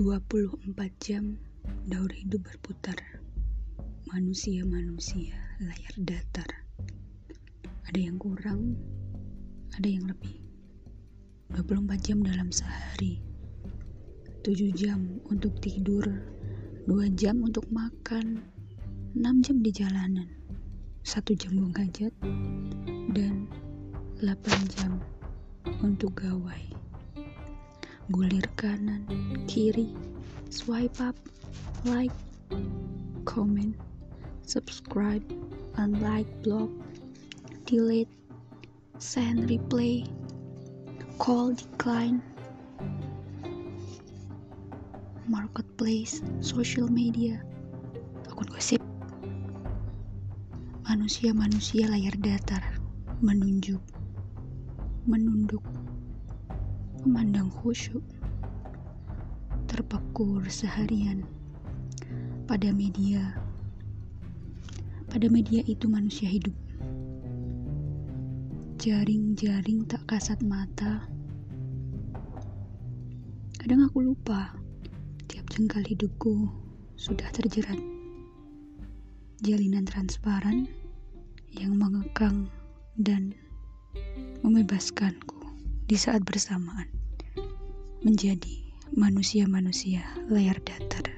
24 jam daur hidup berputar. Manusia-manusia layar datar. Ada yang kurang ada yang lebih. 24 jam dalam sehari. 7 jam untuk tidur 2 jam untuk makan 6 jam di jalanan 1 jam buang hajat dan 8 jam untuk gawai gulir kanan, kiri, swipe up, like, comment, subscribe, unlike, block, delete, send replay, call decline, marketplace, social media, akun gosip, manusia-manusia layar datar, menunjuk, menunduk, memandang khusyuk, terpekur seharian pada media. Pada media itu manusia hidup. Jaring-jaring tak kasat mata. Kadang aku lupa, tiap jengkal hidupku sudah terjerat. Jalinan transparan yang mengekang dan membebaskanku di saat bersamaan menjadi manusia-manusia layar datar.